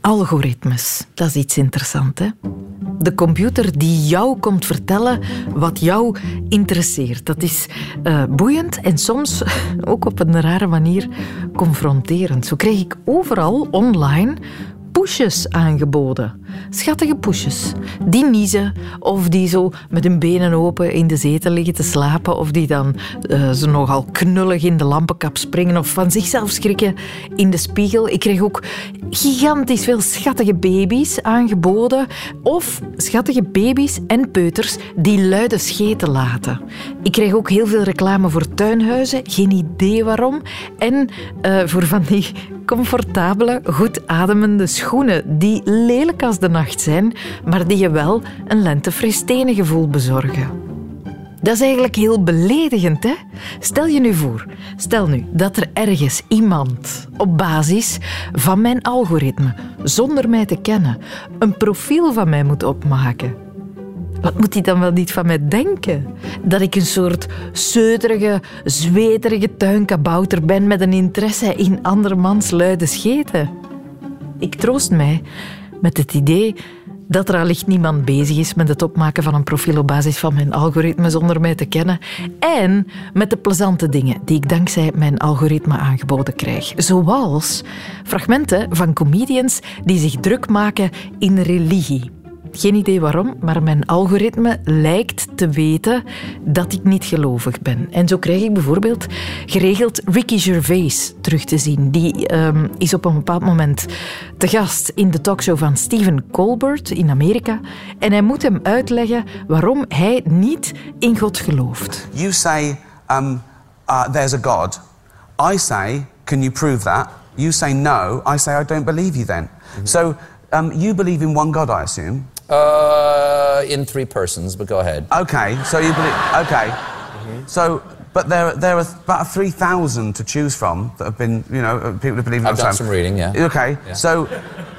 Algoritmes, dat is iets interessants. Hè? De computer die jou komt vertellen wat jou interesseert. Dat is uh, boeiend en soms ook op een rare manier confronterend. Zo kreeg ik overal online poesjes aangeboden. Schattige poesjes. Die niezen of die zo met hun benen open in de zetel liggen te slapen of die dan uh, zo nogal knullig in de lampenkap springen of van zichzelf schrikken in de spiegel. Ik kreeg ook gigantisch veel schattige baby's aangeboden of schattige baby's en peuters die luide scheten laten. Ik kreeg ook heel veel reclame voor tuinhuizen, geen idee waarom. En uh, voor van die comfortabele, goed ademende schoenen die lelijk als de nacht zijn, maar die je wel een lentefris gevoel bezorgen. Dat is eigenlijk heel beledigend, hè? Stel je nu voor, stel nu dat er ergens iemand op basis van mijn algoritme, zonder mij te kennen, een profiel van mij moet opmaken. Wat moet hij dan wel niet van mij denken? Dat ik een soort zeuterige, zweterige tuinkabouter ben met een interesse in andermans luide scheten. Ik troost mij met het idee dat er allicht niemand bezig is met het opmaken van een profiel op basis van mijn algoritme zonder mij te kennen. En met de plezante dingen die ik dankzij mijn algoritme aangeboden krijg. Zoals fragmenten van comedians die zich druk maken in religie. Geen idee waarom, maar mijn algoritme lijkt te weten dat ik niet gelovig ben. En zo krijg ik bijvoorbeeld geregeld Ricky Gervais terug te zien. Die um, is op een bepaald moment te gast in de talkshow van Stephen Colbert in Amerika. En hij moet hem uitleggen waarom hij niet in God gelooft. You say um, uh, there's a God. I say, can you prove that? You say no. I say I don't believe you then. So um, you believe in one God, I assume. Uh, in three persons, but go ahead. Okay, so you believe. Okay, mm-hmm. so but there there are about three thousand to choose from that have been you know uh, people who believe in. I've done some reading, yeah. Okay, yeah. so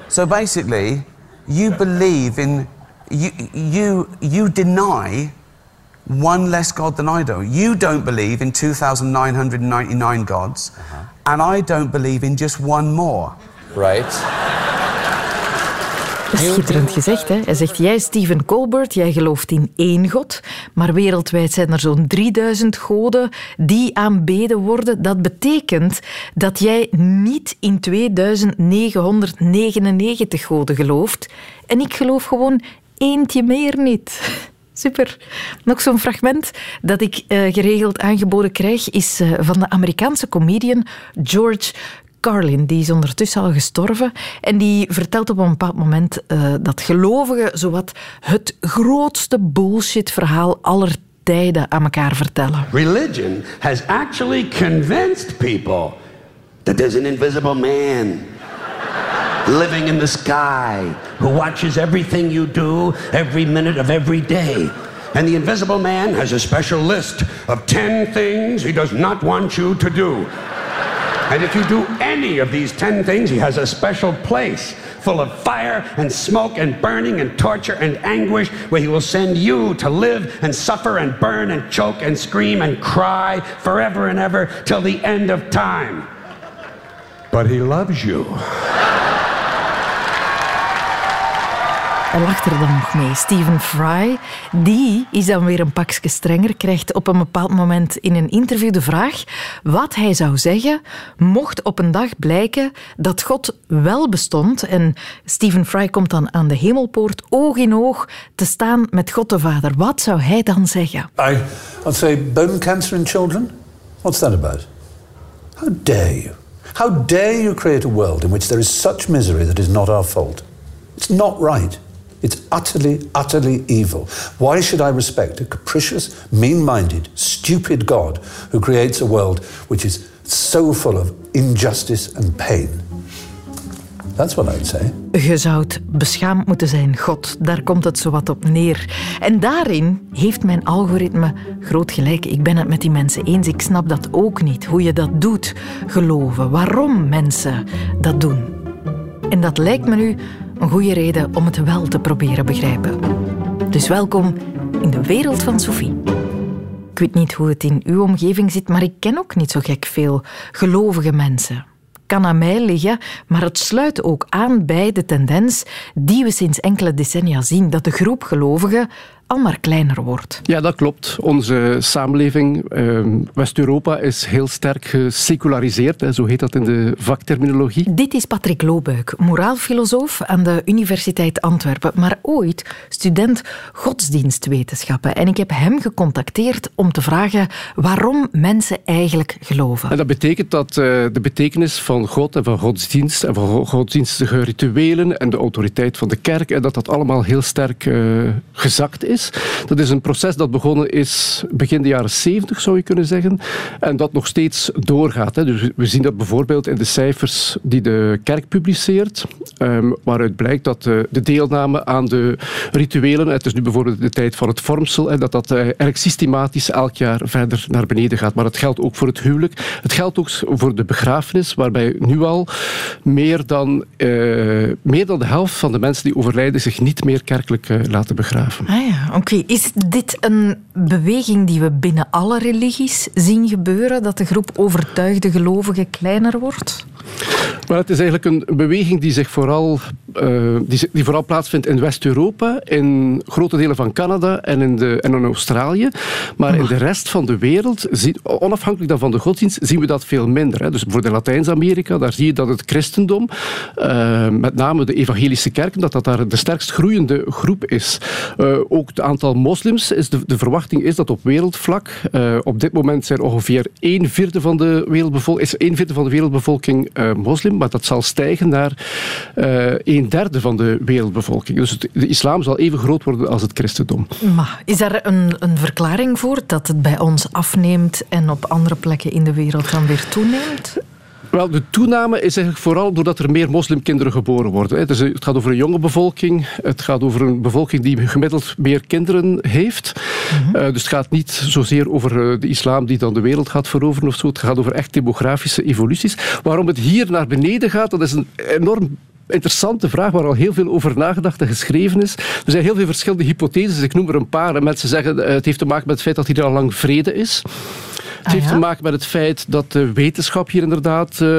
so basically, you believe in you you you deny one less God than I do. You don't believe in 2,999 gods, uh-huh. and I don't believe in just one more. Right. Schitterend gezegd, hè? Hij zegt, jij Stephen Colbert, jij gelooft in één god, maar wereldwijd zijn er zo'n 3000 goden die aanbeden worden. Dat betekent dat jij niet in 2999 goden gelooft. En ik geloof gewoon eentje meer niet. Super. Nog zo'n fragment dat ik uh, geregeld aangeboden krijg is uh, van de Amerikaanse comedian George Carlin, die is ondertussen al gestorven. En die vertelt op een bepaald moment uh, dat gelovigen zowat het grootste bullshit-verhaal aller tijden aan elkaar vertellen. Religion has actually convinced people that there's an invisible man living in the sky who watches everything you do every minute of every day. And the invisible man has a special list of 10 things he does not want you to do. And if you do any of these 10 things, he has a special place full of fire and smoke and burning and torture and anguish where he will send you to live and suffer and burn and choke and scream and cry forever and ever till the end of time. But he loves you. Hij lacht er dan nog mee. Stephen Fry, die is dan weer een pakje strenger, krijgt op een bepaald moment in een interview de vraag wat hij zou zeggen mocht op een dag blijken dat God wel bestond. En Stephen Fry komt dan aan de hemelpoort oog in oog te staan met God de Vader. Wat zou hij dan zeggen? I, I'd say bone cancer in children? What's that about? How dare you? How dare you create a world in which there is such misery that is not our fault? It's not right. It's utterly, utterly evil. Why should I respect a capricious, mean minded, stupid God who creates a world which is so full of injustice and pain? That's what I'd say. Je zou beschaamd moeten zijn, God. Daar komt het zowat op neer. En daarin heeft mijn algoritme groot gelijk. Ik ben het met die mensen eens. Ik snap dat ook niet, hoe je dat doet. Geloven, waarom mensen dat doen. En dat lijkt me nu een goede reden om het wel te proberen begrijpen. Dus welkom in de wereld van Sophie. Ik weet niet hoe het in uw omgeving zit, maar ik ken ook niet zo gek veel gelovige mensen. kan aan mij liggen, maar het sluit ook aan bij de tendens die we sinds enkele decennia zien, dat de groep gelovigen al maar kleiner wordt. Ja, dat klopt. Onze samenleving, eh, West-Europa, is heel sterk geseculariseerd, zo heet dat in de vakterminologie. Dit is Patrick Loobuik, moraalfilosoof aan de Universiteit Antwerpen, maar ooit student godsdienstwetenschappen. En ik heb hem gecontacteerd om te vragen waarom mensen eigenlijk geloven. En dat betekent dat uh, de betekenis van God en van godsdienst en van godsdienstige rituelen en de autoriteit van de kerk, en dat dat allemaal heel sterk uh, gezakt is. Dat is een proces dat begonnen is begin de jaren 70, zou je kunnen zeggen, en dat nog steeds doorgaat. Hè. Dus we zien dat bijvoorbeeld in de cijfers die de kerk publiceert, um, waaruit blijkt dat uh, de deelname aan de rituelen, het is nu bijvoorbeeld de tijd van het vormsel, en dat dat uh, eigenlijk systematisch elk jaar verder naar beneden gaat. Maar het geldt ook voor het huwelijk. Het geldt ook voor de begrafenis, waarbij nu al meer dan, uh, meer dan de helft van de mensen die overlijden zich niet meer kerkelijk laten begraven. Ah ja, oké. Is dit een beweging die we binnen alle religies zien gebeuren, dat de groep overtuigde gelovigen kleiner wordt? Maar het is eigenlijk een beweging die zich vooral, uh, die, die, vooral plaatsvindt in West-Europa, in grote delen van Canada en in, de, en in Australië. Maar in de rest van de wereld, onafhankelijk dan van de godsdienst, zien we dat veel minder. Hè. Dus bijvoorbeeld in Latijns-Amerika, daar zie je dat het christendom, uh, met name de evangelische kerken, dat dat daar de sterkst groeiende groep is. Uh, ook het aantal moslims, is de, de verwachting is dat op wereldvlak, op dit moment zijn ongeveer een vierde van de wereldbevolking, is een vierde van de wereldbevolking uh, moslim, maar dat zal stijgen naar uh, een derde van de wereldbevolking. Dus de islam zal even groot worden als het christendom. Maar is er een, een verklaring voor dat het bij ons afneemt en op andere plekken in de wereld dan weer toeneemt? Wel, de toename is eigenlijk vooral doordat er meer moslimkinderen geboren worden. Het, het gaat over een jonge bevolking. Het gaat over een bevolking die gemiddeld meer kinderen heeft. Mm -hmm. uh, dus het gaat niet zozeer over de islam die dan de wereld gaat veroveren of zo. Het gaat over echt demografische evoluties. Waarom het hier naar beneden gaat, dat is een enorm interessante vraag waar al heel veel over nagedacht en geschreven is. Er zijn heel veel verschillende hypotheses. Ik noem er een paar. Mensen zeggen het heeft te maken met het feit dat hier al lang vrede is. Het heeft Ah, ja? te maken met het feit dat de wetenschap hier inderdaad uh,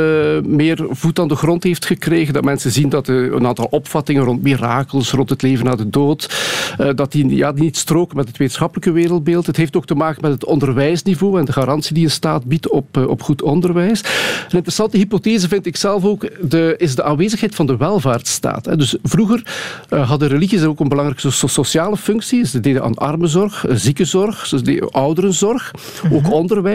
meer voet aan de grond heeft gekregen. Dat mensen zien dat uh, een aantal opvattingen rond mirakels, rond het leven na de dood, uh, dat die, ja, die niet stroken met het wetenschappelijke wereldbeeld. Het heeft ook te maken met het onderwijsniveau en de garantie die een staat biedt op, op goed onderwijs. Een interessante hypothese vind ik zelf ook, de, is de aanwezigheid van de welvaartsstaat. Hè. Dus vroeger hadden religies ook een belangrijke so sociale functie. Ze deden aan armenzorg, ziekenzorg, ze deden ouderenzorg, ook onderwijs.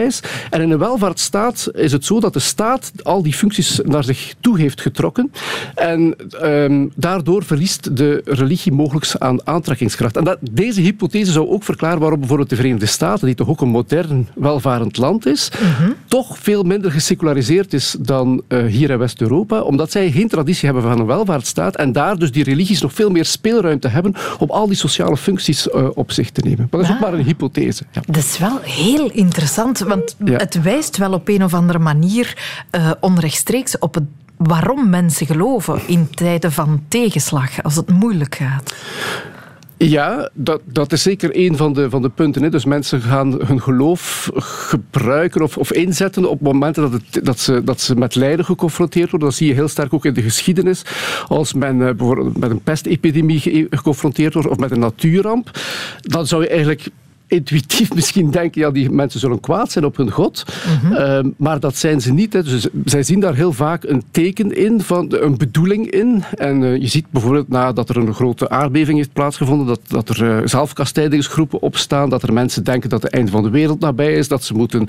En in een welvaartsstaat is het zo dat de staat al die functies naar zich toe heeft getrokken. En um, daardoor verliest de religie mogelijk aan aantrekkingskracht. En dat, deze hypothese zou ook verklaren waarom bijvoorbeeld de Verenigde Staten, die toch ook een modern, welvarend land is, mm -hmm. toch veel minder geseculariseerd is dan uh, hier in West-Europa, omdat zij geen traditie hebben van een welvaartsstaat en daar dus die religies nog veel meer speelruimte hebben om al die sociale functies uh, op zich te nemen. Maar dat is ook Ah. maar een hypothese. Ja. Dat is wel heel interessant, want ja. het wijst wel op een of andere manier uh, onrechtstreeks op het waarom mensen geloven in tijden van tegenslag, als het moeilijk gaat. Ja, dat, dat is zeker een van de, van de punten. Hè. Dus mensen gaan hun geloof gebruiken of, of inzetten op momenten dat, het, dat, ze, dat ze met lijden geconfronteerd worden. Dat zie je heel sterk ook in de geschiedenis. Als men uh, bijvoorbeeld met een pestepidemie ge geconfronteerd wordt of met een natuurramp, dan zou je eigenlijk intuïtief misschien denken, ja, die mensen zullen kwaad zijn op hun God. Mm -hmm. uh, maar dat zijn ze niet. Hè. Dus zij zien daar heel vaak een teken in, van, een bedoeling in. En uh, je ziet bijvoorbeeld nadat er een grote aardbeving heeft plaatsgevonden, dat, dat er uh, zelfkastijdingsgroepen opstaan, dat er mensen denken dat het einde van de wereld nabij is, dat ze moeten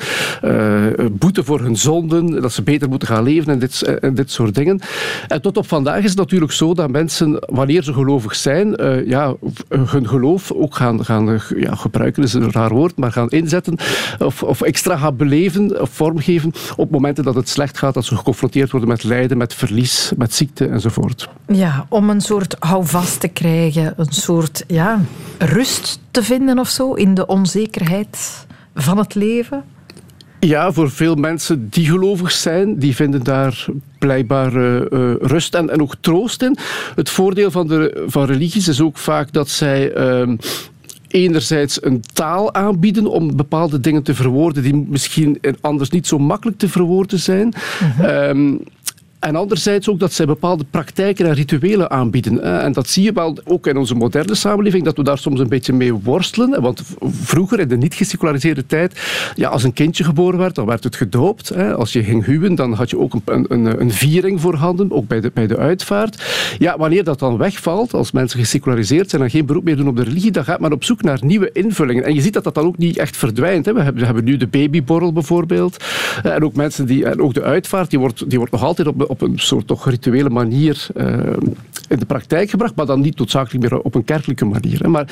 boeten voor hun zonden, dat ze beter moeten gaan leven en dit, en dit soort dingen. En tot op vandaag is het natuurlijk zo dat mensen, wanneer ze gelovig zijn, ja, hun geloof ook gaan, gaan ja, gebruiken is een raar woord, maar gaan inzetten of, of extra gaan beleven of vormgeven op momenten dat het slecht gaat, dat ze geconfronteerd worden met lijden, met verlies, met ziekte enzovoort. Ja, om een soort houvast te krijgen, een soort ja, rust te vinden of zo in de onzekerheid van het leven. Ja, voor veel mensen die gelovig zijn, die vinden daar blijkbaar uh, uh, rust en, en ook troost in. Het voordeel van, de, van religies is ook vaak dat zij... Uh, enerzijds een taal aanbieden om bepaalde dingen te verwoorden die misschien anders niet zo makkelijk te verwoorden zijn. -hmm. um, En anderzijds ook dat zij bepaalde praktijken en rituelen aanbieden. En dat zie je wel ook in onze moderne samenleving, dat we daar soms een beetje mee worstelen. Want vroeger, in de niet geseculariseerde tijd, ja, als een kindje geboren werd, dan werd het gedoopt. Als je ging huwen, dan had je ook een, een, een viering voorhanden, ook bij de, bij de uitvaart. Ja, wanneer dat dan wegvalt, als mensen geseculariseerd zijn en geen beroep meer doen op de religie, dan gaat men op zoek naar nieuwe invullingen. En je ziet dat dat dan ook niet echt verdwijnt. We hebben, we hebben nu de babyborrel bijvoorbeeld. En ook mensen die, en ook de uitvaart, die wordt, die wordt nog altijd op, op een soort toch rituele manier uh, in de praktijk gebracht, maar dan niet noodzakelijk meer op een kerkelijke manier. Hè. Maar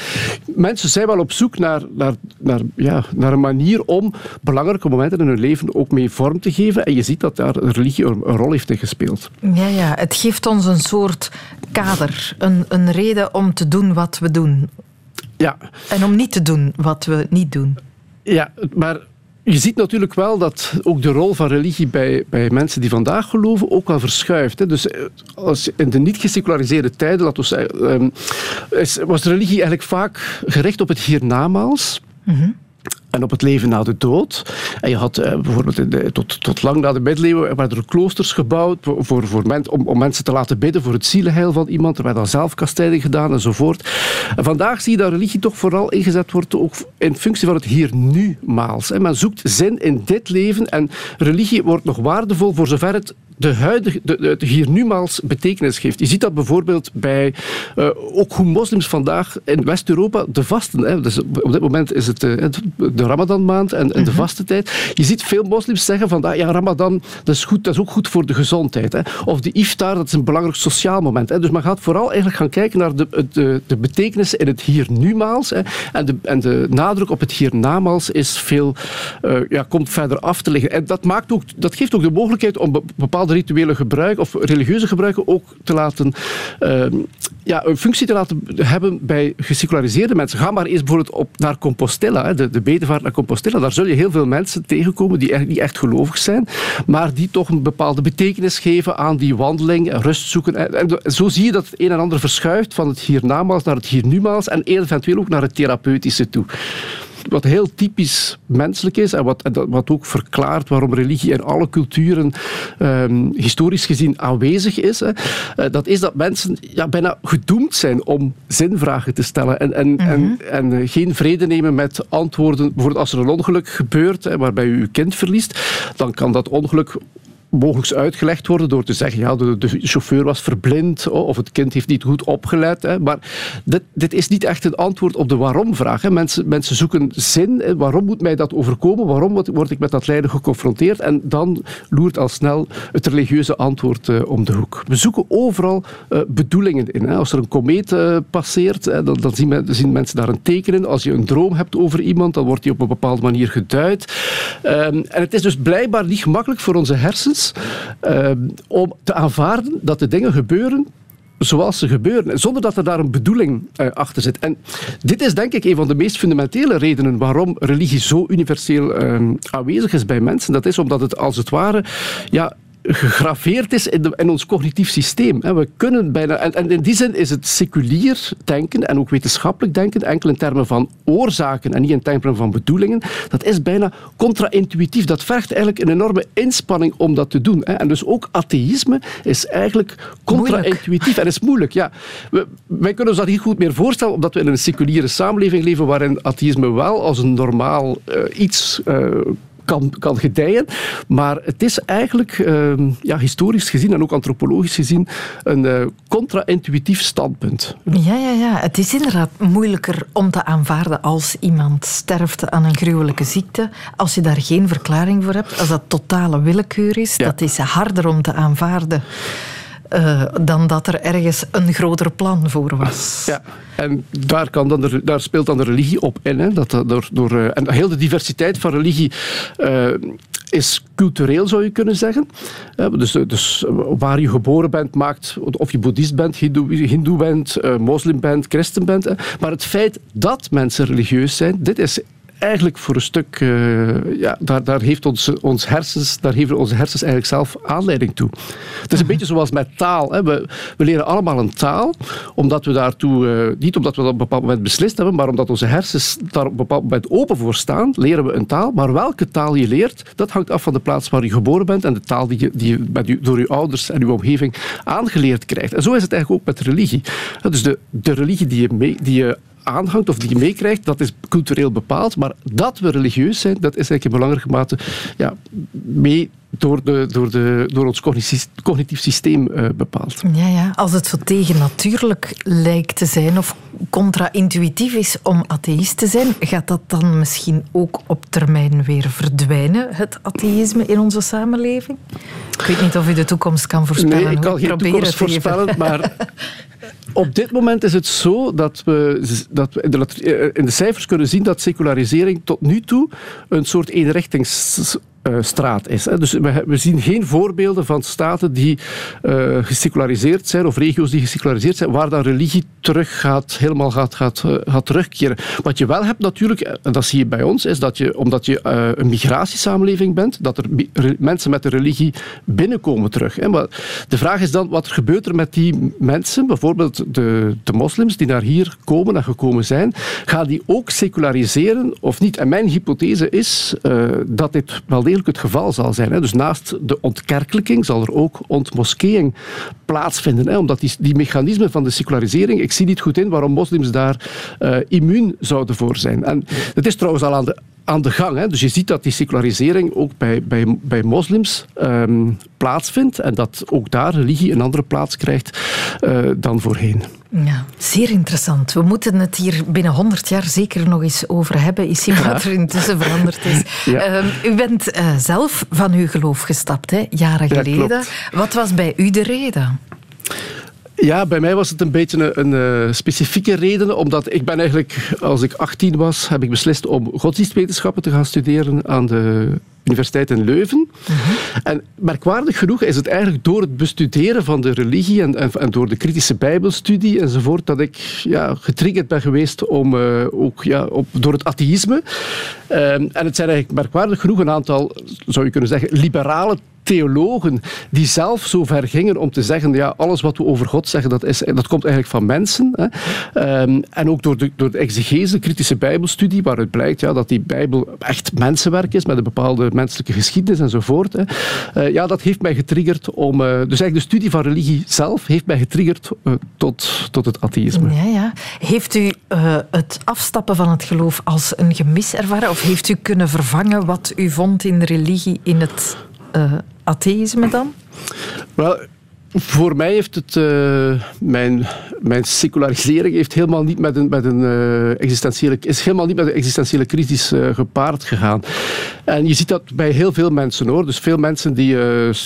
mensen zijn wel op zoek naar, naar, naar, ja, naar een manier om belangrijke momenten in hun leven ook mee vorm te geven. En je ziet dat daar religie een, een rol heeft in gespeeld. Ja, ja, het geeft ons een soort kader, een, een reden om te doen wat we doen. Ja. En om niet te doen wat we niet doen. Ja, maar je ziet natuurlijk wel dat ook de rol van religie bij, bij mensen die vandaag geloven ook wel verschuift. Hè. Dus eh, als in de niet geseculariseerde tijden laten we zeggen, ehm, was religie eigenlijk vaak gericht op het hiernamaals. Mm en op het leven na de dood. En je had eh, bijvoorbeeld tot, tot lang na de middeleeuwen werden er kloosters gebouwd voor, voor men, om, om mensen te laten bidden voor het zielenheil van iemand. Er werd dan zelfkastijding gedaan enzovoort. En vandaag zie je dat religie toch vooral ingezet wordt ook in functie van het hier-nu-maals. Men zoekt zin in dit leven en religie wordt nog waardevol voor zover het de huidige, de, de, hier numaals betekenis geeft. Je ziet dat bijvoorbeeld bij uh, ook hoe moslims vandaag in West-Europa de vasten. Hè, dus op dit moment is het uh, de Ramadanmaand en, en de mhm. vaste tijd. Je ziet veel moslims zeggen van ja, Ramadan dat is, goed, dat is ook goed voor de gezondheid. Hè. Of de iftar, dat is een belangrijk sociaal moment. Hè. Dus men gaat vooral eigenlijk gaan kijken naar de, de, de betekenis in het hier numaals. Hè. En, de, en de nadruk op het hier namaals is veel, uh, ja, komt verder af te liggen. En dat, maakt ook, dat geeft ook de mogelijkheid om bepaalde rituele gebruik of religieuze gebruiken ook te laten, uh, ja, een functie te laten hebben bij geseculariseerde mensen. Ga maar eens bijvoorbeeld op, naar Compostela, de, de bedevaart naar Compostela. Daar zul je heel veel mensen tegenkomen die eigenlijk niet echt gelovig zijn, maar die toch een bepaalde betekenis geven aan die wandeling, rust zoeken. En, en zo zie je dat het een en ander verschuift van het hiernamaals naar het hiernumaals en eventueel ook naar het therapeutische toe wat heel typisch menselijk is en wat, wat ook verklaart waarom religie in alle culturen um, historisch gezien aanwezig is, hè, eh, dat is dat mensen ja, bijna gedoemd zijn om zinvragen te stellen en, en, en, mhm. en eh, geen vrede nemen met antwoorden. Bijvoorbeeld als er een ongeluk gebeurt hè, waarbij u uw kind verliest, dan kan dat ongeluk mogelijk uitgelegd worden door te zeggen ja, de, chauffeur was verblind of het kind heeft niet goed opgelet. Hè. Maar dit, dit is niet echt een antwoord op de waarom-vraag. Mensen, mensen zoeken zin. Hè. Waarom moet mij dat overkomen? Waarom word ik met dat lijden geconfronteerd? En dan loert al snel het religieuze antwoord uh, om de hoek. We zoeken overal uh, bedoelingen in. Hè. Als er een komeet uh, passeert, hè, dan, zien, zien, mensen daar een teken in. Als je een droom hebt over iemand, dan wordt die op een bepaalde manier geduid. Um, en het is dus blijkbaar niet gemakkelijk voor onze hersens uh, om te aanvaarden dat de dingen gebeuren zoals ze gebeuren, zonder dat er daar een bedoeling uh, achter zit. En dit is denk ik een van de meest fundamentele redenen waarom religie zo universeel uh, aanwezig is bij mensen. Dat is omdat het als het ware ja, gegraveerd is in, de, in, ons cognitief systeem. We kunnen bijna, en, in die zin is het seculier denken en ook wetenschappelijk denken, enkel in termen van oorzaken en niet in termen van bedoelingen, dat is bijna contra-intuïtief. Dat vergt eigenlijk een enorme inspanning om dat te doen. En dus ook atheïsme is eigenlijk contra-intuïtief en is moeilijk. Ja, wij kunnen ons dat niet goed meer voorstellen, omdat we in een seculiere samenleving leven waarin atheïsme wel als een normaal uh, iets uh, kan, kan gedijen. Maar het is eigenlijk uh, ja, historisch gezien en ook antropologisch gezien een uh, contra-intuïtief standpunt. Ja, ja, ja. Het is inderdaad moeilijker om te aanvaarden als iemand sterft aan een gruwelijke ziekte. Als je daar geen verklaring voor hebt, als dat totale willekeur is, ja. dat is harder om te aanvaarden. Uh, dan dat er ergens een groter plan voor was. Ja, en daar, kan dan daar speelt dan de religie op in. Hè? Dat, door, door, uh, en heel de diversiteit van religie is cultureel, zou je kunnen zeggen. Dus, dus waar je geboren bent, maakt of je boeddhist bent, hindoe, hindoe bent, moslim bent, christen bent. Maar het feit dat mensen religieus zijn, dit is eigenlijk voor een stuk, uh, ja, daar, daar, heeft onze, ons hersens, daar geven onze hersens eigenlijk zelf aanleiding toe. Het is een beetje zoals met taal. Hè. We, we, leren allemaal een taal, omdat we daartoe, uh, niet omdat we dat op een bepaald moment beslist hebben, maar omdat onze hersens daar op een bepaald moment open voor staan, leren we een taal. Maar welke taal je leert, dat hangt af van de plaats waar je geboren bent en de taal die je, die je met door je ouders en uw omgeving aangeleerd krijgt. En zo is het eigenlijk ook met religie. Dus de, de religie die je, mee, die je aanhangt of die je meekrijgt, dat is cultureel bepaald. Maar dat we religieus zijn, dat is eigenlijk in belangrijke mate ja, mee door, de, door, de, door ons cognitief systeem uh, bepaald. Ja, ja, als het zo tegennatuurlijk lijkt te zijn of contra-intuïtief is om atheïst te zijn, gaat dat dan misschien ook op termijn weer verdwijnen, het atheïsme in onze samenleving? Ik weet niet of u de toekomst kan voorspellen. Nee, ik kan geen toekomst voorspellen, maar op dit moment is het zo dat we, dat we in de cijfers kunnen zien dat secularisering tot nu toe een soort eenrichtings straat is. Dus we, zien geen voorbeelden van staten die uh, geseculariseerd zijn of regio's die geseculariseerd zijn, waar dan religie terug gaat, helemaal gaat, gaat, uh, gaat terugkeren. Wat je wel hebt natuurlijk, en dat zie je bij ons, is dat je, omdat je een migratiesamenleving bent, dat er mensen met de religie binnenkomen terug. De vraag is dan, wat gebeurt er met die mensen, bijvoorbeeld de, de moslims die naar hier komen en gekomen zijn, gaan die ook seculariseren of niet? En mijn hypothese is dat dit wel degelijk het geval zal zijn. Dus naast de ontkerkelijking zal er ook ontmoskeeing plaatsvinden. Omdat die, die mechanismen van de secularisering, ik zie niet goed in waarom moslims daar uh, immuun zouden voor zijn. En het is trouwens al aan de aan de gang. Hè. Dus je ziet dat die secularisering ook bij, bij, bij moslims um, plaatsvindt en dat ook daar religie een andere plaats krijgt uh, dan voorheen. Ja, zeer interessant. We moeten het hier binnen 100 jaar zeker nog eens over hebben. Is zien wat er intussen veranderd is. Ja. Uh, u bent uh, zelf van uw geloof gestapt, hè, jaren geleden. Wat was bij u de reden? Ja, bij mij was het een beetje een, een, specifieke reden, omdat ik ben eigenlijk, als ik 18 was, heb ik beslist om godsdienstwetenschappen te gaan studeren aan de Universiteit in Leuven. Mhm. En merkwaardig genoeg is het eigenlijk door het bestuderen van de religie en, en, en door de kritische bijbelstudie enzovoort, dat ik ja, getriggerd ben geweest om, uh, ook, ja, op, door het atheïsme. Uh, en het zijn eigenlijk merkwaardig genoeg een aantal, zou je kunnen zeggen, liberale theologen die zelf zo ver gingen om te zeggen, ja, alles wat we over God zeggen, dat, is, dat komt eigenlijk van mensen. Hè. Um, en ook door de, door de exegese, kritische bijbelstudie, waaruit blijkt ja, dat die bijbel echt mensenwerk is, met een bepaalde menselijke geschiedenis enzovoort. Hè. Uh, ja, dat heeft mij getriggerd om... Uh, dus eigenlijk de studie van religie zelf heeft mij getriggerd uh, tot, tot het atheïsme. Ja, ja. Heeft u het afstappen van het geloof als een gemis ervaren? Of heeft u kunnen vervangen wat u vond in religie in het atheïsme dan? Wel, voor mij heeft het, uh, mijn, mijn secularisering heeft helemaal niet met een, met een uh, existentiële, is helemaal niet met een existentiële crisis uh, gepaard gegaan. En je ziet dat bij heel veel mensen hoor. Dus veel mensen die,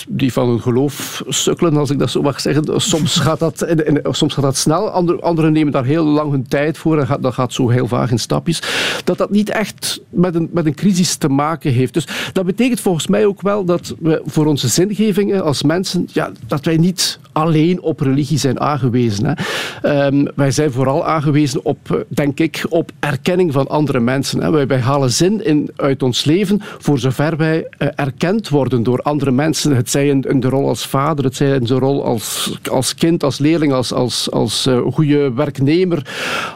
die van hun geloof sukkelen, als ik dat zo mag zeggen. Soms gaat dat, in, soms gaat dat snel, anderen andere nemen daar heel lang hun tijd voor en gaat, dat gaat zo heel vaag in stapjes. Dat dat niet echt met een, met een crisis te maken heeft. Dus dat betekent volgens mij ook wel dat we voor onze zingeving als mensen, ja, dat wij niet States. Alleen op religie zijn aangewezen. Hè. Um, wij zijn vooral aangewezen op, denk ik, op erkenning van andere mensen. Hè. Wij, halen zin in, uit ons leven voor zover wij uh, erkend worden door andere mensen. Het zij in, de rol als vader, het zij in zijn rol als, als kind, als leerling, als, als, als uh, goede werknemer,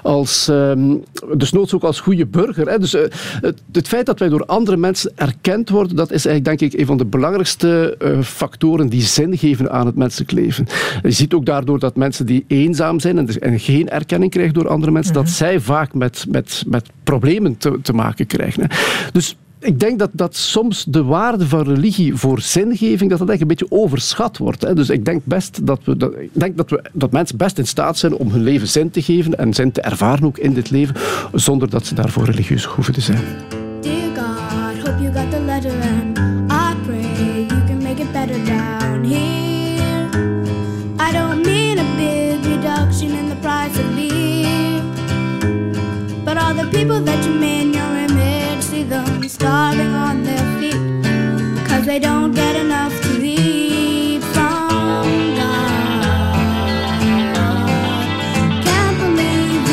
als, um, dus ook als goede burger. Hè. Dus uh, het, het, feit dat wij door andere mensen erkend worden, dat is eigenlijk denk ik een van de belangrijkste factoren die zin geven aan het menselijk leven. Je ziet ook daardoor dat mensen die eenzaam zijn en, dus, en geen erkenning krijgen door andere mensen, dat mhm. zij vaak met, met, met problemen te, te maken krijgen. Dus ik denk dat, dat soms de waarde van religie voor zingeving dat dat echt een beetje overschat wordt. Hè. Dus ik denk best dat we, dat, ik denk dat, we, dat mensen best in staat zijn om hun leven zin te geven en zin te ervaren ook in dit leven, zonder dat ze daarvoor religieus hoeven te zijn. People that you made your image, see them starving on their feet. Cause they don't get enough to eat from God. Can't believe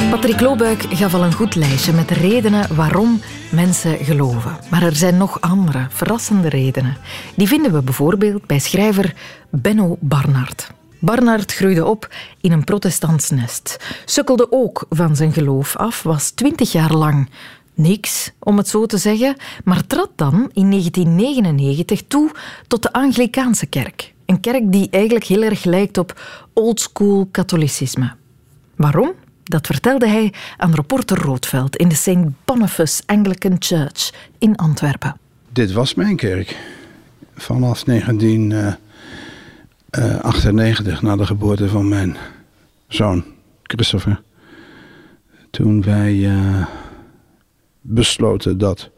in. Patrick Loobuik gaf al een goed lijstje met redenen waarom mensen geloven. Maar er zijn nog andere, verrassende redenen. Die vinden we bijvoorbeeld bij schrijver Benno Barnard. Barnard groeide op in een protestants nest. Sukkelde ook van zijn geloof af, was twintig jaar lang niks, om het zo te zeggen, maar trad dan in 1999 toe tot de Anglikaanse kerk. Een kerk die eigenlijk heel erg lijkt op oldschool katholicisme. Waarom? Dat vertelde hij aan reporter Roodveld in de St. Boniface Anglican Church in Antwerpen. Dit was mijn kerk. Vanaf 1998, na de geboorte van mijn zoon Christopher. Toen wij eh, besloten dat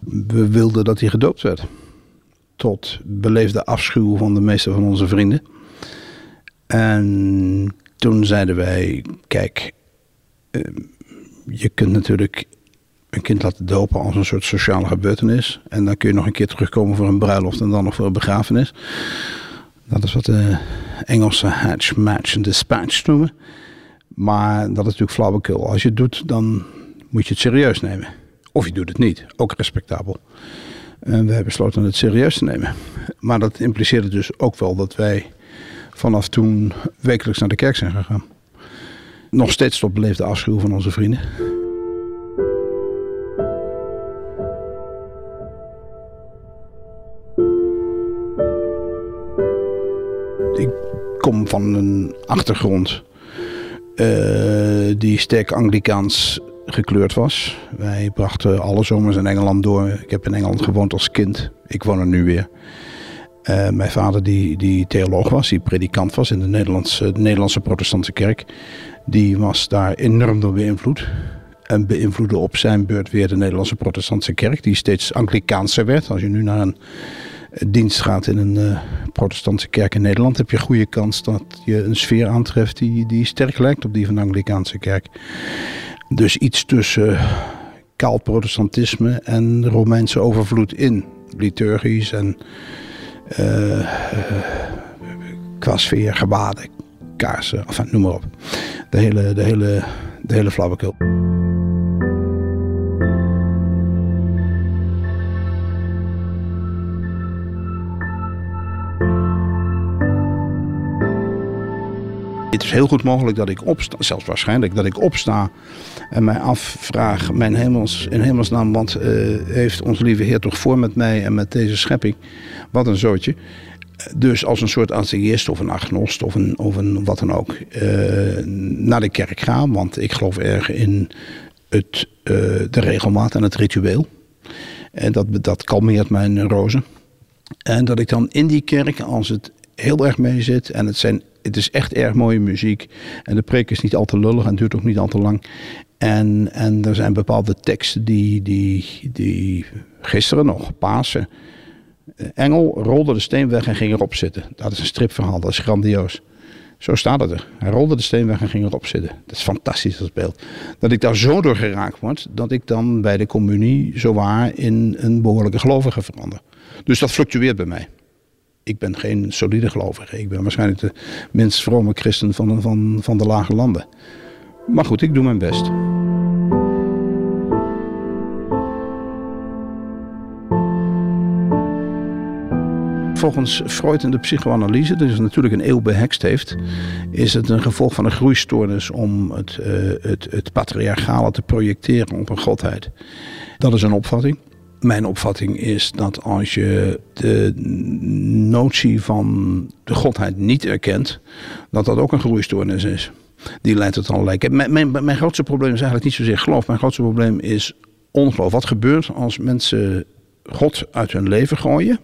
we wilden dat hij gedoopt werd. Tot beleefde afschuw van de meeste van onze vrienden. En toen zeiden wij: Kijk, eh, je kunt natuurlijk een kind laten dopen als een soort sociale gebeurtenis. En dan kun je nog een keer terugkomen voor een bruiloft en dan nog voor een begrafenis. Dat is wat de Engelse hatch, match en dispatch noemen. Maar dat is natuurlijk flauwekul. Als je het doet, dan moet je het serieus nemen. Of je doet het niet, ook respectabel. En wij besloten het serieus te nemen. Maar dat impliceerde dus ook wel dat wij vanaf toen wekelijks naar de kerk zijn gegaan. Nog steeds tot beleefde afschuw van onze vrienden. Kom van een achtergrond uh, die sterk Anglikaans gekleurd was. Wij brachten alle zomers in Engeland door. Ik heb in Engeland gewoond als kind. Ik woon er nu weer. Uh, mijn vader, die, die theoloog was, die predikant was in de Nederlandse, de Nederlandse Protestantse Kerk, die was daar enorm door beïnvloed. En beïnvloedde op zijn beurt weer de Nederlandse Protestantse Kerk, die steeds Anglikaanser werd. Als je nu naar een dienst gaat in een uh, Protestantse kerk in Nederland, heb je goede kans dat je een sfeer aantreft die, die sterk lijkt op die van de Anglikaanse kerk. Dus iets tussen kaal protestantisme en Romeinse overvloed in. Liturgisch en uh, qua sfeer, gewaden, kaarsen, enfin, noem maar op. De hele, de hele, de hele flauwekul. Het is heel goed mogelijk dat ik opsta, zelfs waarschijnlijk dat ik opsta en mij afvraag, mijn hemels, in hemelsnaam, wat uh, heeft onze lieve Heer toch voor met mij en met deze schepping? Wat een zootje. Dus als een soort atheïst of een agnost of een, of een wat dan ook uh, naar de kerk gaan, want ik geloof erg in het, uh, de regelmaat en het ritueel. En dat, dat kalmeert mijn neurose. En dat ik dan in die kerk, als het heel erg mee zit en het zijn het is echt erg mooie muziek. En de preek is niet al te lullig en duurt ook niet al te lang. En, en er zijn bepaalde teksten die, die, die gisteren nog, Pasen. Eh, Engel rolde de steen weg en ging erop zitten. Dat is een stripverhaal, dat is grandioos. Zo staat het er. Hij rolde de steen weg en ging erop zitten. Dat is fantastisch, dat beeld. Dat ik daar zo door geraakt word, dat ik dan bij de communie zowaar in een behoorlijke gelovige verander. Dus dat fluctueert bij mij ik ben geen solide gelovige. Ik ben waarschijnlijk de minst vrome christen van, van, van de lage landen. Maar goed, ik doe mijn best. Volgens Freud in de psychoanalyse, dus natuurlijk een eeuw behekst heeft, is het een gevolg van een groeistoornis om het, uh, het, het patriarchale te projecteren op een godheid. Dat is een opvatting. Mijn opvatting is dat als je de notie van de godheid niet erkent, dat dat ook een groeistoornis is. Die leidt tot allerlei. Mijn, mijn, mijn grootste probleem is eigenlijk niet zozeer geloof. Mijn grootste probleem is ongeloof. Wat gebeurt als mensen God uit hun leven gooien?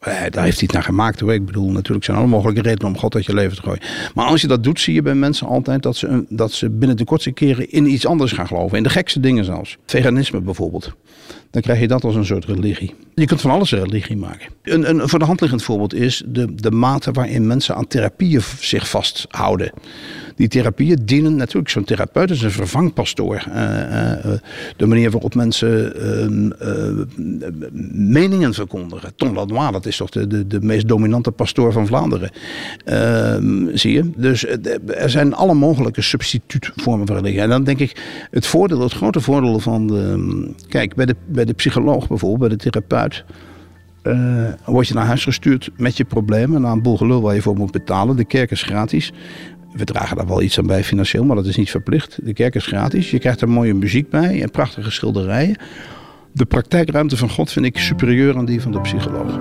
Eh, daar heeft hij het naar gemaakt hoor. Ik bedoel, natuurlijk zijn alle mogelijke redenen om God uit je leven te gooien. Maar als je dat doet, zie je bij mensen altijd dat ze, dat ze binnen de kortste keren in iets anders gaan geloven. In de gekste dingen zelfs. Veganisme bijvoorbeeld. Dan krijg je dat als een soort religie. Je kunt van alles een religie maken. Een, een voor de hand liggend voorbeeld is de, de mate waarin mensen aan therapieën zich vasthouden. Die therapieën dienen natuurlijk, zo'n therapeut is een vervangpastoor. Eh, eh, de manier waarop mensen ehm, eh, meningen verkondigen. Tom Lanois, dat is toch de, de, de meest dominante pastoor van Vlaanderen. Ehm, zie je? Dus er zijn alle mogelijke substituutvormen voor liggen. En dan denk ik, het voordeel, het grote voordeel van de... Kijk, bij de, bij de psycholoog bijvoorbeeld, bij de therapeut... Word je naar huis gestuurd met je problemen. Naar een boel gelul waar je voor moet betalen. De kerk is gratis. We dragen daar wel iets aan bij financieel, maar dat is niet verplicht. De kerk is gratis. Je krijgt er mooie muziek bij en prachtige schilderijen. De praktijkruimte van God vind ik superieur aan die van de psycholoog.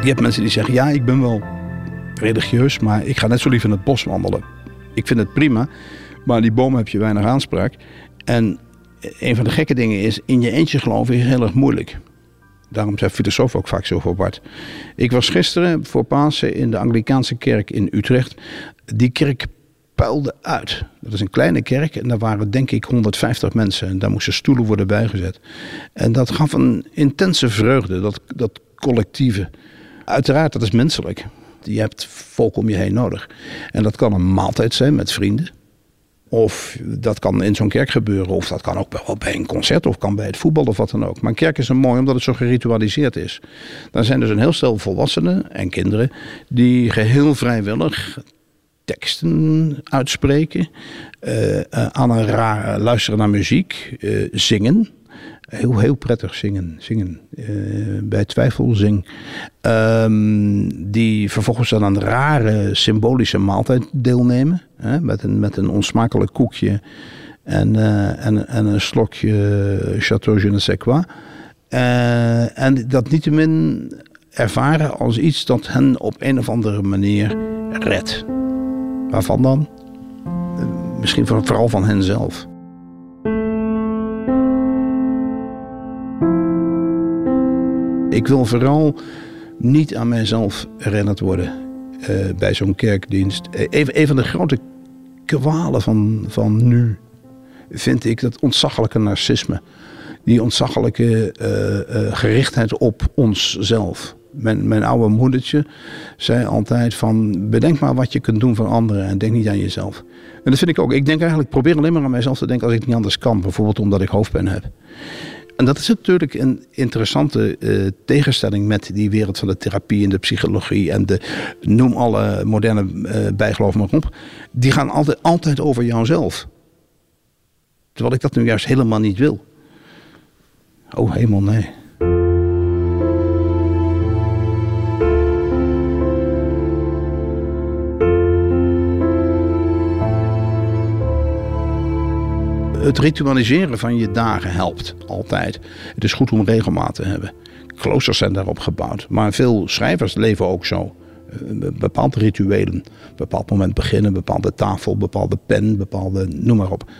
Je hebt mensen die zeggen: Ja, ik ben wel religieus, maar ik ga net zo lief in het bos wandelen. Ik vind het prima, maar die boom heb je weinig aanspraak. En een van de gekke dingen is, in je eentje geloven is heel erg moeilijk. Daarom zijn filosofen ook vaak zo verward. Ik was gisteren voor Pasen in de Anglikaanse kerk in Utrecht. Die kerk puilde uit. Dat is een kleine kerk en daar waren denk ik 150 mensen. En daar moesten stoelen worden bijgezet. En dat gaf een intense vreugde, dat, dat collectieve. Uiteraard, dat is menselijk. Je hebt volk om je heen nodig. En dat kan een maaltijd zijn met vrienden. Of dat kan in zo'n kerk gebeuren. Of dat kan ook bij een concert. Of kan bij het voetbal of wat dan ook. Maar een kerk is een mooi omdat het zo geritualiseerd is. Dan zijn dus een heel stel volwassenen en kinderen. Die geheel vrijwillig teksten uitspreken. Uh, aan een luisteren naar muziek. Uh, zingen. Heel, heel prettig zingen. zingen. Uh, bij twijfel zing. Um, die vervolgens aan een rare symbolische maaltijd deelnemen. Hè, met, een, met een onsmakelijk koekje. En, uh, en, en een slokje Chateau je ne sais quoi. Uh, en dat niettemin ervaren als iets dat hen op een of andere manier redt. Waarvan dan? Misschien vooral van henzelf. Ik wil vooral niet aan mijzelf herinnerd worden uh, bij zo'n kerkdienst. Een, een van de grote kwalen van, van nu vind ik dat ontzaglijke narcisme. Die ontzaglijke uh, gerichtheid op onszelf. Mijn, mijn oude moedertje zei altijd van... bedenk maar wat je kunt doen voor anderen en denk niet aan jezelf. En dat vind ik ook. Ik denk eigenlijk, probeer alleen maar aan mijzelf te denken als ik niet anders kan. Bijvoorbeeld omdat ik hoofdpijn heb. En dat is natuurlijk een interessante uh, tegenstelling met die wereld van de therapie en de psychologie en de noem alle moderne uh, bijgeloven maar op. Die gaan altijd, altijd over jouzelf. Terwijl ik dat nu juist helemaal niet wil. Oh hemel, nee. Het ritualiseren van je dagen helpt altijd. Het is goed om regelmaat te hebben. Kloosters zijn daarop gebouwd. Maar veel schrijvers leven ook zo. Eh, bepaalde rituelen. Bepaald moment beginnen, bepaalde tafel, bepaalde pen, bepaalde noem maar op.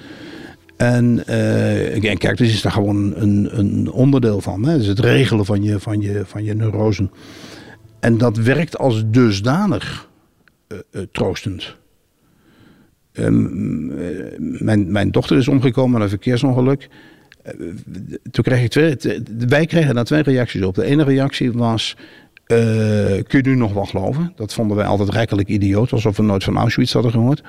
En, en kijk, dus is daar gewoon een, een onderdeel van. Hè? Dus het regelen van je, van, je, van je neurosen. En dat werkt als dusdanig uh, troostend. Um, mijn, mijn dochter is omgekomen met een verkeersongeluk. Uh, toen kreeg ik twee, wij kregen daar twee reacties op. De ene reactie was, uh, kun je nu nog wel geloven? Dat vonden wij altijd rijkelijk idioot, alsof we nooit van Auschwitz hadden gehoord.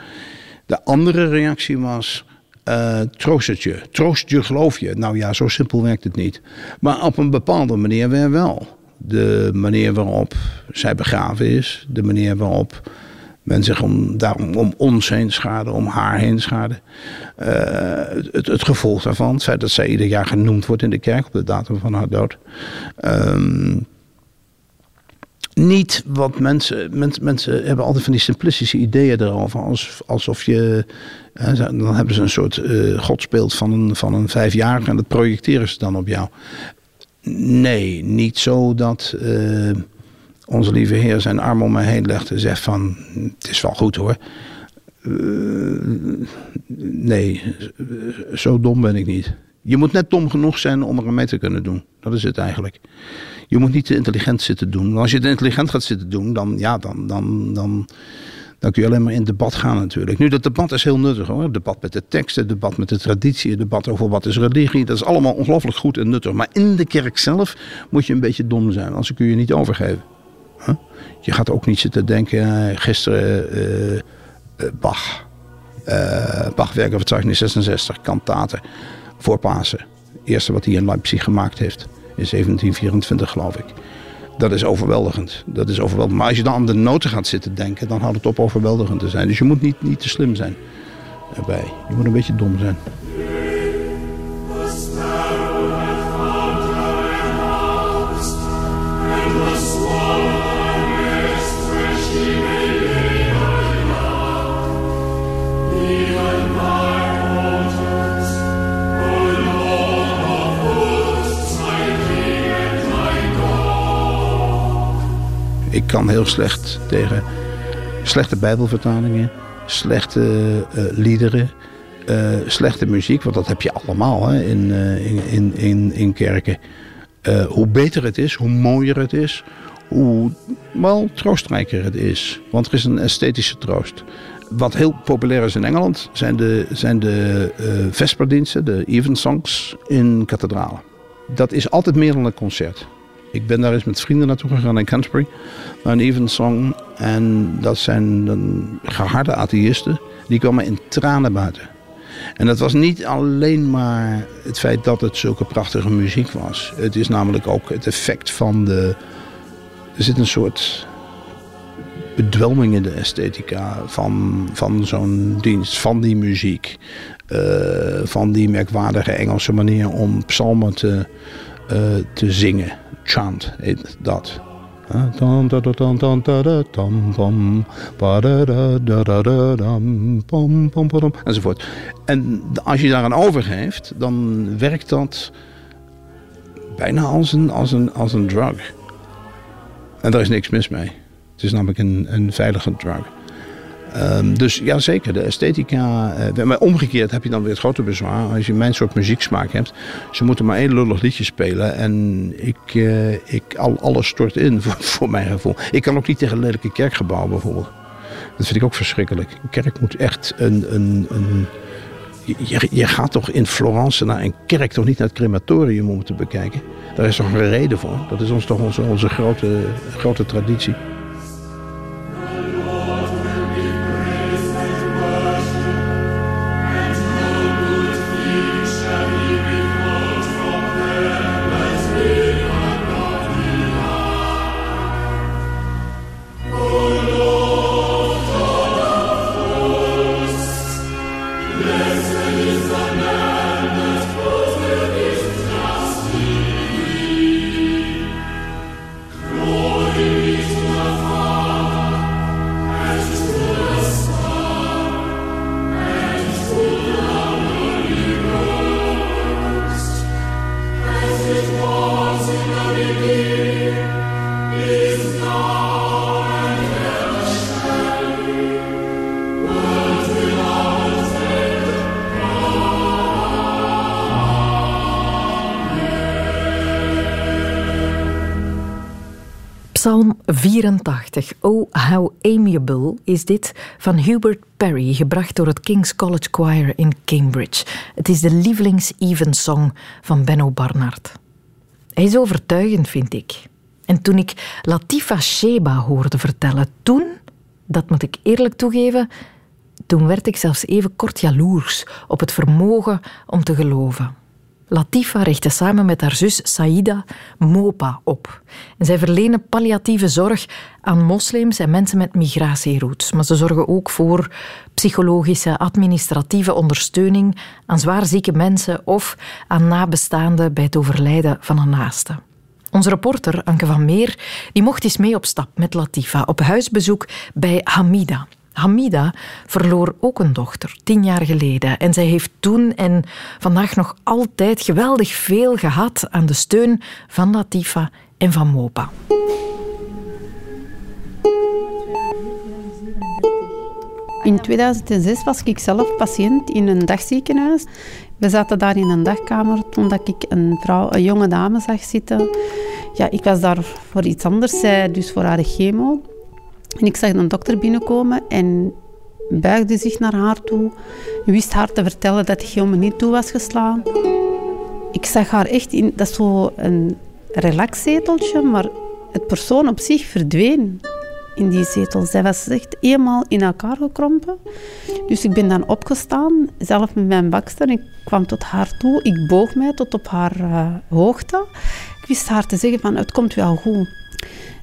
De andere reactie was, uh, troost het je. Troost je, geloof je. Nou ja, zo simpel werkt het niet. Maar op een bepaalde manier weer wel. De manier waarop zij begraven is, de manier waarop men zich om, daarom om ons heen schade, om haar heen schade. Uh, het, het, gevolg daarvan, het feit dat zij ieder jaar genoemd wordt in de kerk op de datum van haar dood. Um, niet wat mensen, mensen. Mensen hebben altijd van die simplistische ideeën erover. alsof je. dan hebben ze een soort uh, godsbeeld van een, van een vijfjarige en dat projecteren ze dan op jou. Nee, niet zo dat. Uh, onze lieve Heer zijn arm om me heen legt en zegt van, het is wel goed hoor. Uh, nee, zo dom ben ik niet. Je moet net dom genoeg zijn om er mee te kunnen doen. Dat is het eigenlijk. Je moet niet te intelligent zitten doen. Als je te intelligent gaat zitten doen, dan, ja, dan, dan, dan, Dan kun je alleen maar in debat gaan natuurlijk. Nu, dat debat is heel nuttig hoor. Debat met de teksten, debat met de traditie, debat over wat is religie. Dat is allemaal ongelooflijk goed en nuttig. Maar in de kerk zelf moet je een beetje dom zijn, anders kun je niet overgeven. Je gaat ook niet zitten denken, eh, gisteren uh, Bach. Uh, Bach werkenverzeichnis 66, kantaten voor Pasen. Het eerste wat hij in Leipzig gemaakt heeft. In 1724 geloof ik. Dat is overweldigend. Dat is overweldigend. Maar als je dan aan de noten gaat zitten denken, dan houdt het op overweldigend te zijn. Dus je moet niet, niet te slim zijn erbij. Je moet een beetje dom zijn. Ik kan heel slecht tegen slechte bijbelvertalingen, slechte uh, liederen, uh, slechte muziek. Want dat heb je allemaal hè, in, uh, in, in, in kerken. hoe beter het is, hoe mooier het is, hoe wel troostrijker het is. Want er is een esthetische troost. Wat heel populair is in Engeland zijn de, zijn de vesperdiensten, de evensongs in kathedralen. Dat is altijd meer dan een concert. Ik ben daar eens met vrienden naartoe gegaan in Canterbury. Naar een evensong. En dat zijn geharde atheïsten. Die kwamen in tranen buiten. En dat was niet alleen maar het feit dat het zulke prachtige muziek was. Het is namelijk ook het effect van de. Er zit een soort bedwelming in de esthetica van, van zo'n dienst, van die muziek. Uh, van die merkwaardige Engelse manier om psalmen te, uh, te zingen chant dat. Enzovoort. En als je daaraan overgeeft, dan werkt dat bijna als een, als een, als een drug. En daar is niks mis mee. Het is namelijk een, een veilige drug. Um, dus ja, zeker, de esthetica. Uh, maar omgekeerd heb je dan weer het grote bezwaar. Als je mijn soort muzieksmaak hebt. Ze moeten maar één lullig liedje spelen. En ik, uh, ik al, alles stort in, voor, voor, mijn gevoel. Ik kan ook niet tegen een lelijke kerkgebouw bijvoorbeeld. Dat vind ik ook verschrikkelijk. Een kerk moet echt een. een, een je, je, gaat toch in Florence naar een kerk, toch niet naar het crematorium om het te bekijken? Daar is toch een reden voor? Dat is ons toch onze, onze grote, grote traditie. 84, Oh How Amiable, is dit van Hubert Perry, gebracht door het King's College Choir in Cambridge. Het is de lievelings-evensong van Benno Barnard. Hij is overtuigend, vind ik. En toen ik Latifa Sheba hoorde vertellen, toen, dat moet ik eerlijk toegeven, toen werd ik zelfs even kort jaloers op het vermogen om te geloven. Latifa richtte samen met haar zus Saida MOPA op. En zij verlenen palliatieve zorg aan moslims en mensen met migratieroutes. Maar ze zorgen ook voor psychologische, administratieve ondersteuning aan zwaarzieke mensen of aan nabestaanden bij het overlijden van een naaste. Onze reporter Anke van Meer die mocht eens mee op stap met Latifa op huisbezoek bij Hamida. Hamida verloor ook een dochter, tien jaar geleden. En zij heeft toen en vandaag nog altijd geweldig veel gehad aan de steun van Latifa en van Mopa. In 2006 was ik zelf patiënt in een dagziekenhuis. We zaten daar in een dagkamer toen ik een, vrouw, een jonge dame zag zitten. Ja, ik was daar voor iets anders, zij dus voor haar chemo. En ik zag een dokter binnenkomen en buigde zich naar haar toe. Wist haar te vertellen dat hij me niet toe was geslaan. Ik zag haar echt in, dat is zo een relaxzeteltje, maar het persoon op zich verdween in die zetel. Zij was echt eenmaal in elkaar gekrompen. Dus ik ben dan opgestaan, zelf met mijn bakster. Ik kwam tot haar toe. Ik boog mij tot op haar uh, hoogte. Ik wist haar te zeggen van, het komt wel goed.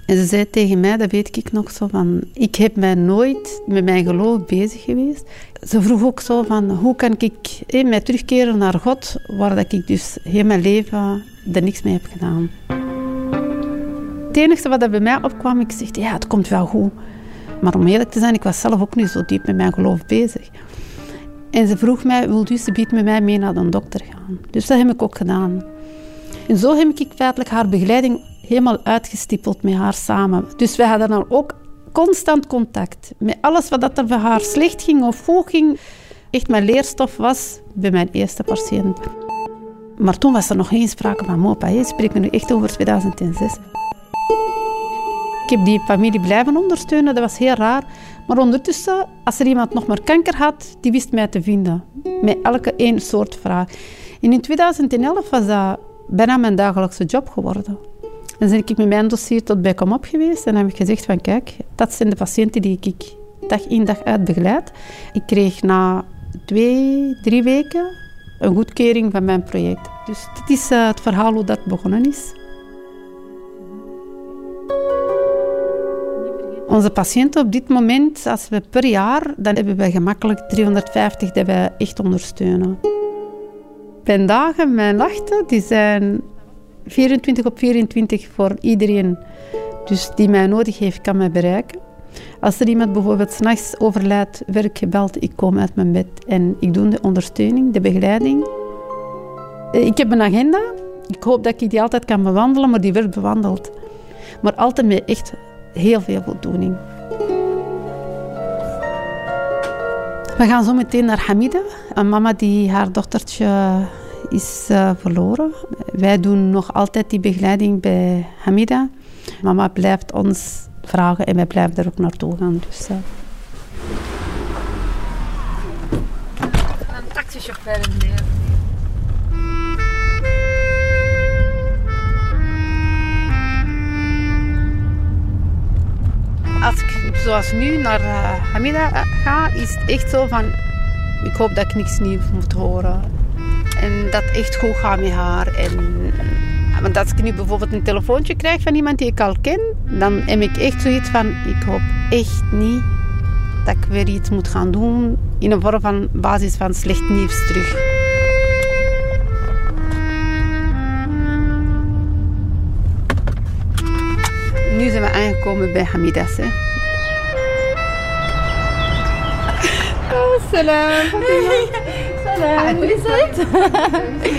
En ze zei tegen mij, dat weet ik nog zo van... Ik heb mij nooit met mijn geloof bezig geweest. Ze vroeg ook zo van, hoe kan ik eh, mij terugkeren naar God... waar dat ik dus heel mijn leven er niks mee heb gedaan. Het enige wat er bij mij opkwam, ik zeg, ja, het komt wel goed. Maar om eerlijk te zijn, ik was zelf ook niet zo diep met mijn geloof bezig. En ze vroeg mij, wil u biedt met mij mee naar de dokter gaan? Dus dat heb ik ook gedaan. En zo heb ik feitelijk haar begeleiding helemaal uitgestippeld met haar samen. Dus wij hadden dan ook constant contact met alles wat dat er voor haar slecht ging of goed ging. Echt mijn leerstof was bij mijn eerste patiënt. Maar toen was er nog geen sprake van MOPA. Je spreekt nu echt over 2006. Ik heb die familie blijven ondersteunen, dat was heel raar. Maar ondertussen, als er iemand nog maar kanker had, die wist mij te vinden. Met elke één soort vraag. En in 2011 was dat bijna mijn dagelijkse job geworden. Dan ben ik met mijn dossier tot bij Komop geweest en heb ik gezegd van kijk, dat zijn de patiënten die ik dag in dag uit begeleid. Ik kreeg na twee, drie weken een goedkering van mijn project. Dus dit is uh, het verhaal hoe dat begonnen is. Onze patiënten op dit moment, als we per jaar, dan hebben we gemakkelijk 350 die we echt ondersteunen. Mijn dagen, mijn nachten, die zijn 24 op 24 voor iedereen. Dus die mij nodig heeft, kan mij bereiken. Als er iemand bijvoorbeeld s'nachts overlijdt, werk gebeld, ik kom uit mijn bed en ik doe de ondersteuning, de begeleiding. Eh, ik heb een agenda. Ik hoop dat ik die altijd kan bewandelen, maar die werd bewandeld. Maar altijd met echt heel veel voldoening. We gaan zo meteen naar Hamida, een mama die haar dochtertje is uh, verloren. Wij doen nog altijd die begeleiding bij Hamida. Mama blijft ons vragen en wij blijven er ook naartoe gaan. Dus, uh. Een taxichauffeur in Als ik zoals nu naar uh, Hamida ga, is het echt zo van... Ik hoop dat ik niks nieuws moet horen. En dat echt goed gaat met haar. En, want als ik nu bijvoorbeeld een telefoontje krijg van iemand die ik al ken, dan heb ik echt zoiets van: ik hoop echt niet dat ik weer iets moet gaan doen in een vorm van basis van slecht nieuws terug. Nu zijn we aangekomen bij Hamidas. Oh, salam. Salam. Hoe is het?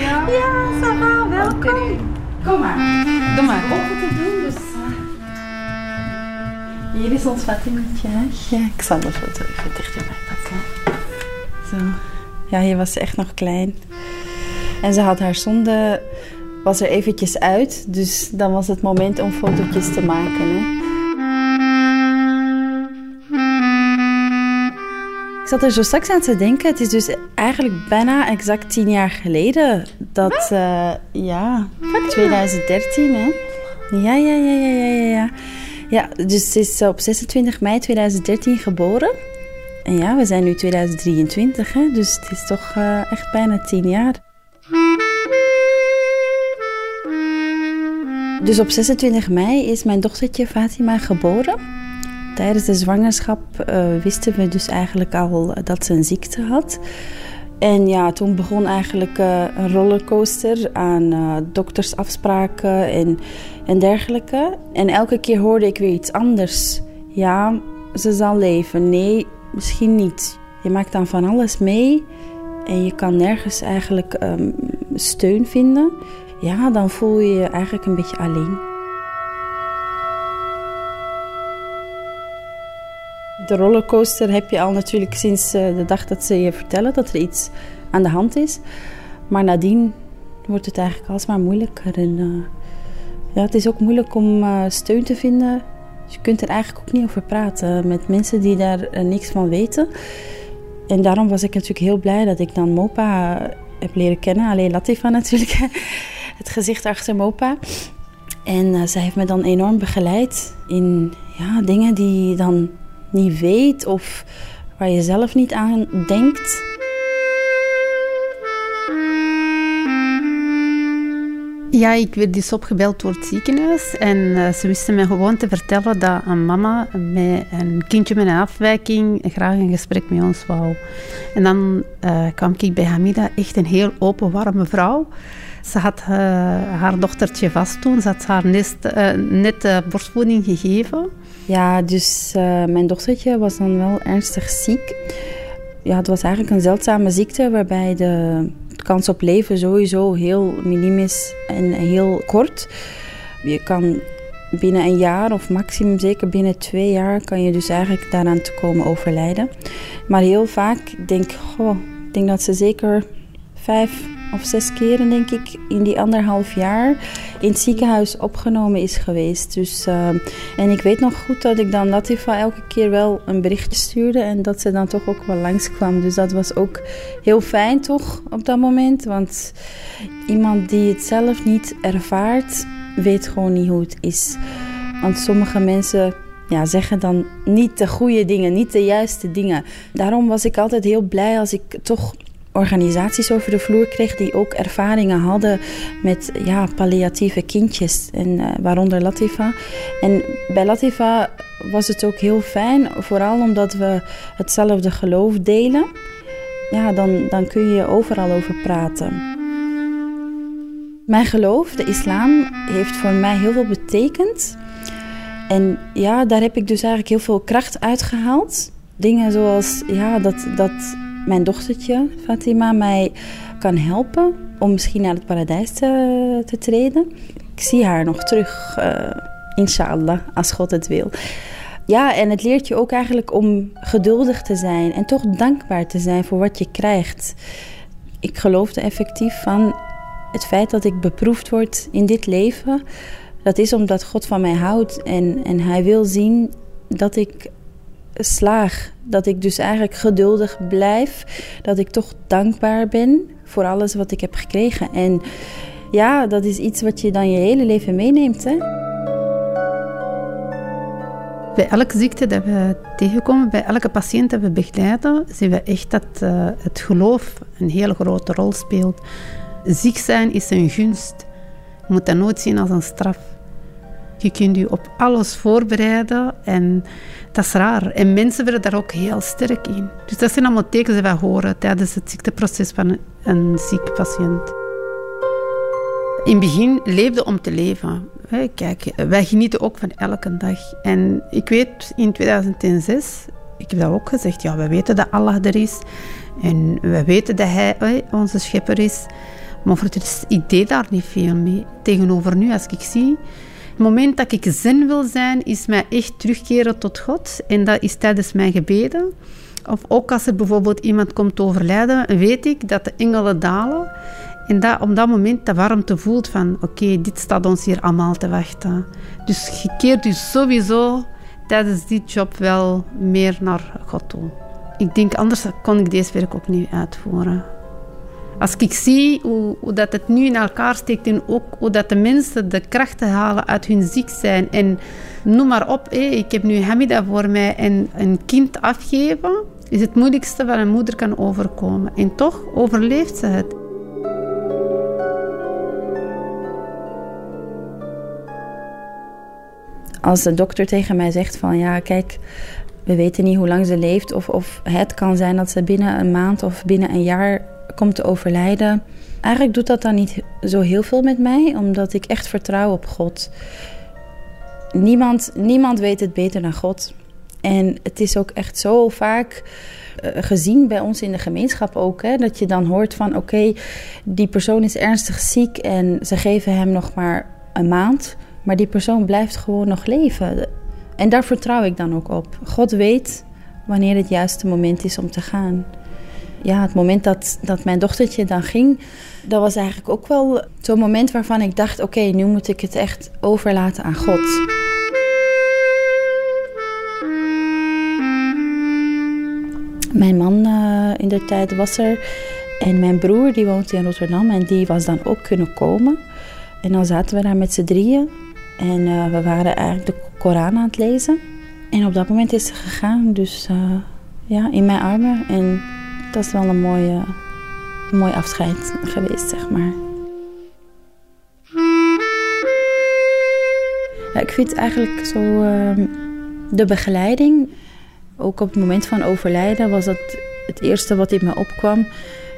Ja, ça welkom. Kom maar. Doe maar. Open te doen, dus... Hier is ons Fatimetje. Ja, ik zal de foto even dichterbij pakken. Zo. Ja, hier was ze echt nog klein. En ze had haar zonde was er eventjes uit. Dus dan was het moment om fotootjes te maken. Hè. Ik zat er zo straks aan te denken. Het is dus eigenlijk bijna exact tien jaar geleden dat... Uh, ja, 2013 hè. Ja, ja, ja, ja, ja, ja, ja. Dus ze is op 26 mei 2013 geboren. En ja, we zijn nu 2023, hè. Dus het is toch uh, echt bijna tien jaar. Dus op 26 mei is mijn dochtertje Fatima geboren. Tijdens de zwangerschap uh, wisten we dus eigenlijk al dat ze een ziekte had. En ja, toen begon eigenlijk uh, een rollercoaster aan doktersafspraken en, en dergelijke. En elke keer hoorde ik weer iets anders. Ja, ze zal leven. Nee, misschien niet. Je maakt dan van alles mee en je kan nergens eigenlijk um, steun vinden. Ja, dan voel je je eigenlijk een beetje alleen. De rollercoaster heb je al natuurlijk sinds eh, de dag dat ze je vertellen dat er iets aan de hand is. Maar nadien wordt het eigenlijk alsmaar moeilijker. En, uh, ja, het is ook moeilijk om uh, steun te vinden je kunt er eigenlijk ook niet over praten met mensen die daar eh, niks van weten. En daarom was ik natuurlijk heel blij dat ik dan Mopa heb leren kennen. Alleen Latifa natuurlijk, het gezicht achter Mopa. En zij heeft me dan enorm begeleid in ja, dingen die dan niet weet of waar je zelf niet aan denkt. Ja, ik werd dus opgebeld door het ziekenhuis en uh, ze wisten me gewoon te vertellen dat een mama met een kindje met een afwijking graag een gesprek met ons wou. En dan uh, kwam ik bij Hamida, echt een heel open, warme vrouw. Ze had uh, haar dochtertje vast toen, ze had haar net, net borstvoeding gegeven. Ja, dus mijn dochtertje was dan wel ernstig ziek. Ja, het was eigenlijk een zeldzame ziekte waarbij de kans op leven sowieso heel minim is en heel kort. Je kan binnen een jaar of maximum zeker binnen twee jaar kan je dus eigenlijk daaraan te komen overlijden. Maar heel vaak denk ik, denk dat ze zeker vijf of zes keren, denk ik, in die anderhalf jaar in het ziekenhuis opgenomen is geweest. Dus, uh, en ik weet nog goed dat ik dan Latifa elke keer wel een berichtje stuurde en dat ze dan toch ook wel langskwam. Dus dat was ook heel fijn toch op dat moment. Want iemand die het zelf niet ervaart, weet gewoon niet hoe het is. Want sommige mensen ja, zeggen dan niet de goede dingen, niet de juiste dingen. Daarom was ik altijd heel blij als ik toch organisaties over de vloer kreeg die ook ervaringen hadden met ja, palliatieve kindjes, en, uh, waaronder Latifa. En bij Latifa was het ook heel fijn, vooral omdat we hetzelfde geloof delen. Ja, dan, dan kun je overal over praten. Mijn geloof, de islam, heeft voor mij heel veel betekend. En ja, daar heb ik dus eigenlijk heel veel kracht uitgehaald. Dingen zoals ja, dat, dat mijn dochtertje Fatima mij kan helpen om misschien naar het paradijs te, treden. Ik zie haar nog terug, uh, inshallah, als God het wil. Ja, en het leert je ook eigenlijk om geduldig te zijn en toch dankbaar te zijn voor wat je krijgt. Ik geloofde effectief van het feit dat ik beproefd word in dit leven. Dat is omdat God van mij houdt en, en Hij wil zien dat ik slaag. Dat ik dus eigenlijk geduldig blijf. Dat ik toch dankbaar ben voor alles wat ik heb gekregen. En ja, dat is iets wat je dan je hele leven meeneemt. Hè? Bij elke ziekte dat we tegenkomen, bij elke patiënt dat we begeleiden, zien we echt dat uh, het geloof een hele grote rol speelt. Ziek zijn is een gunst. Je moet dat nooit zien als een straf. Je kunt je op alles voorbereiden en dat is raar. En mensen worden daar ook heel sterk in. Dus dat zijn allemaal tekens die wij horen tijdens het ziekteproces van een ziek patiënt. In het begin leefde om te leven. Kijk, wij genieten ook van elke dag. En ik weet, in 2006, ik heb dat ook gezegd, ja, we weten dat Allah er is. En we weten dat Hij onze schepper is. Maar voor het ik deed daar niet veel mee. Tegenover nu, als ik zie het moment dat ik zin wil zijn, is mij echt terugkeren tot God. En dat is tijdens mijn gebeden. Of ook als er bijvoorbeeld iemand komt overlijden, weet ik dat de engelen dalen. En dat op dat moment de warmte voelt van, oké, dit staat ons hier allemaal te wachten. Dus je keert dus sowieso tijdens die job wel meer naar God toe. Ik denk, anders kon ik deze werk ook niet uitvoeren. Als ik zie hoe, dat het nu in elkaar steekt en ook hoe dat de mensen de krachten halen uit hun ziek zijn. En noem maar op, ik heb nu Hamida voor mij en een kind afgeven is het moeilijkste wat een moeder kan overkomen. En toch overleeft ze het. Als de dokter tegen mij zegt van ja, kijk, we weten niet hoe lang ze leeft. Of, of het kan zijn dat ze binnen een maand of binnen een jaar komt te overlijden. Eigenlijk doet dat dan niet zo heel veel met mij, omdat ik echt vertrouw op God. Niemand, niemand weet het beter dan God. En het is ook echt zo vaak uh, gezien bij ons in de gemeenschap ook. Hè, dat je dan hoort van oké, die persoon is ernstig ziek en ze geven hem nog maar een maand. Maar die persoon blijft gewoon nog leven. En daar vertrouw ik dan ook op. God weet wanneer het juiste moment is om te gaan ja, het moment dat, dat mijn dochtertje dan ging, dat was eigenlijk ook wel zo'n moment waarvan ik dacht: oké, nu moet ik het echt overlaten aan God. Mijn man eh, in de tijd was er en mijn broer die woont in Rotterdam en die was dan ook kunnen komen. En dan zaten we daar met z'n drieën en eh, we waren eigenlijk de Koran aan het lezen. En op dat moment is ze gegaan, dus eh, ja, in mijn armen. En dat is wel een mooie, mooi afscheid geweest, zeg maar. Ik vind eigenlijk zo uh, de begeleiding, ook op het moment van overlijden, was dat het eerste wat in me opkwam.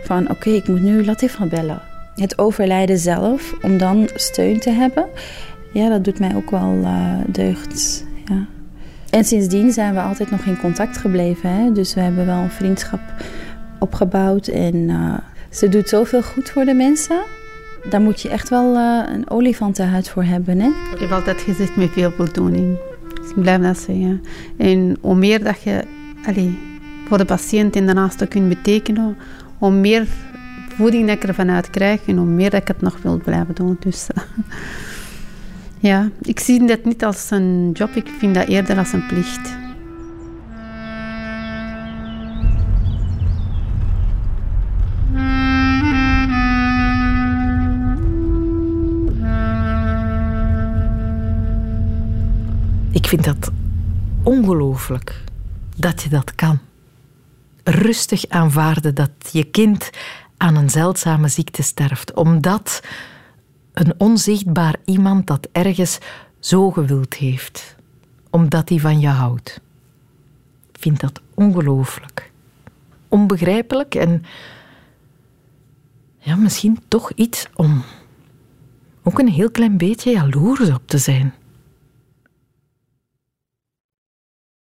Van oké, ik moet nu Latifa bellen. Het overlijden zelf, om dan steun te hebben, ja, dat doet mij ook wel uh, deugd. Ja. En sindsdien zijn we altijd nog in contact gebleven. Hè? Dus we hebben wel een vriendschap opgebouwd. En uh, ze doet zoveel goed voor de mensen. Daar moet je echt wel uh, een olifantenhuid voor hebben. Hè? Ik heb altijd gezegd met veel voldoening. Dus ik blijf dat zeggen. En hoe meer dat je allee, voor de patiënt en daarnaast kunt betekenen, hoe meer voeding dat ik ervan uit krijg en hoe meer dat ik het nog wil blijven doen. Dus ja, ik zie dat niet als een job, ik vind dat eerder als een plicht. Ik vind dat ongelooflijk dat je dat kan. Rustig aanvaarden dat je kind aan een zeldzame ziekte sterft, omdat een onzichtbaar iemand dat ergens zo gewild heeft, omdat hij van je houdt. Ik vind dat ongelooflijk. Onbegrijpelijk en ja, misschien toch iets om ook een heel klein beetje jaloers op te zijn.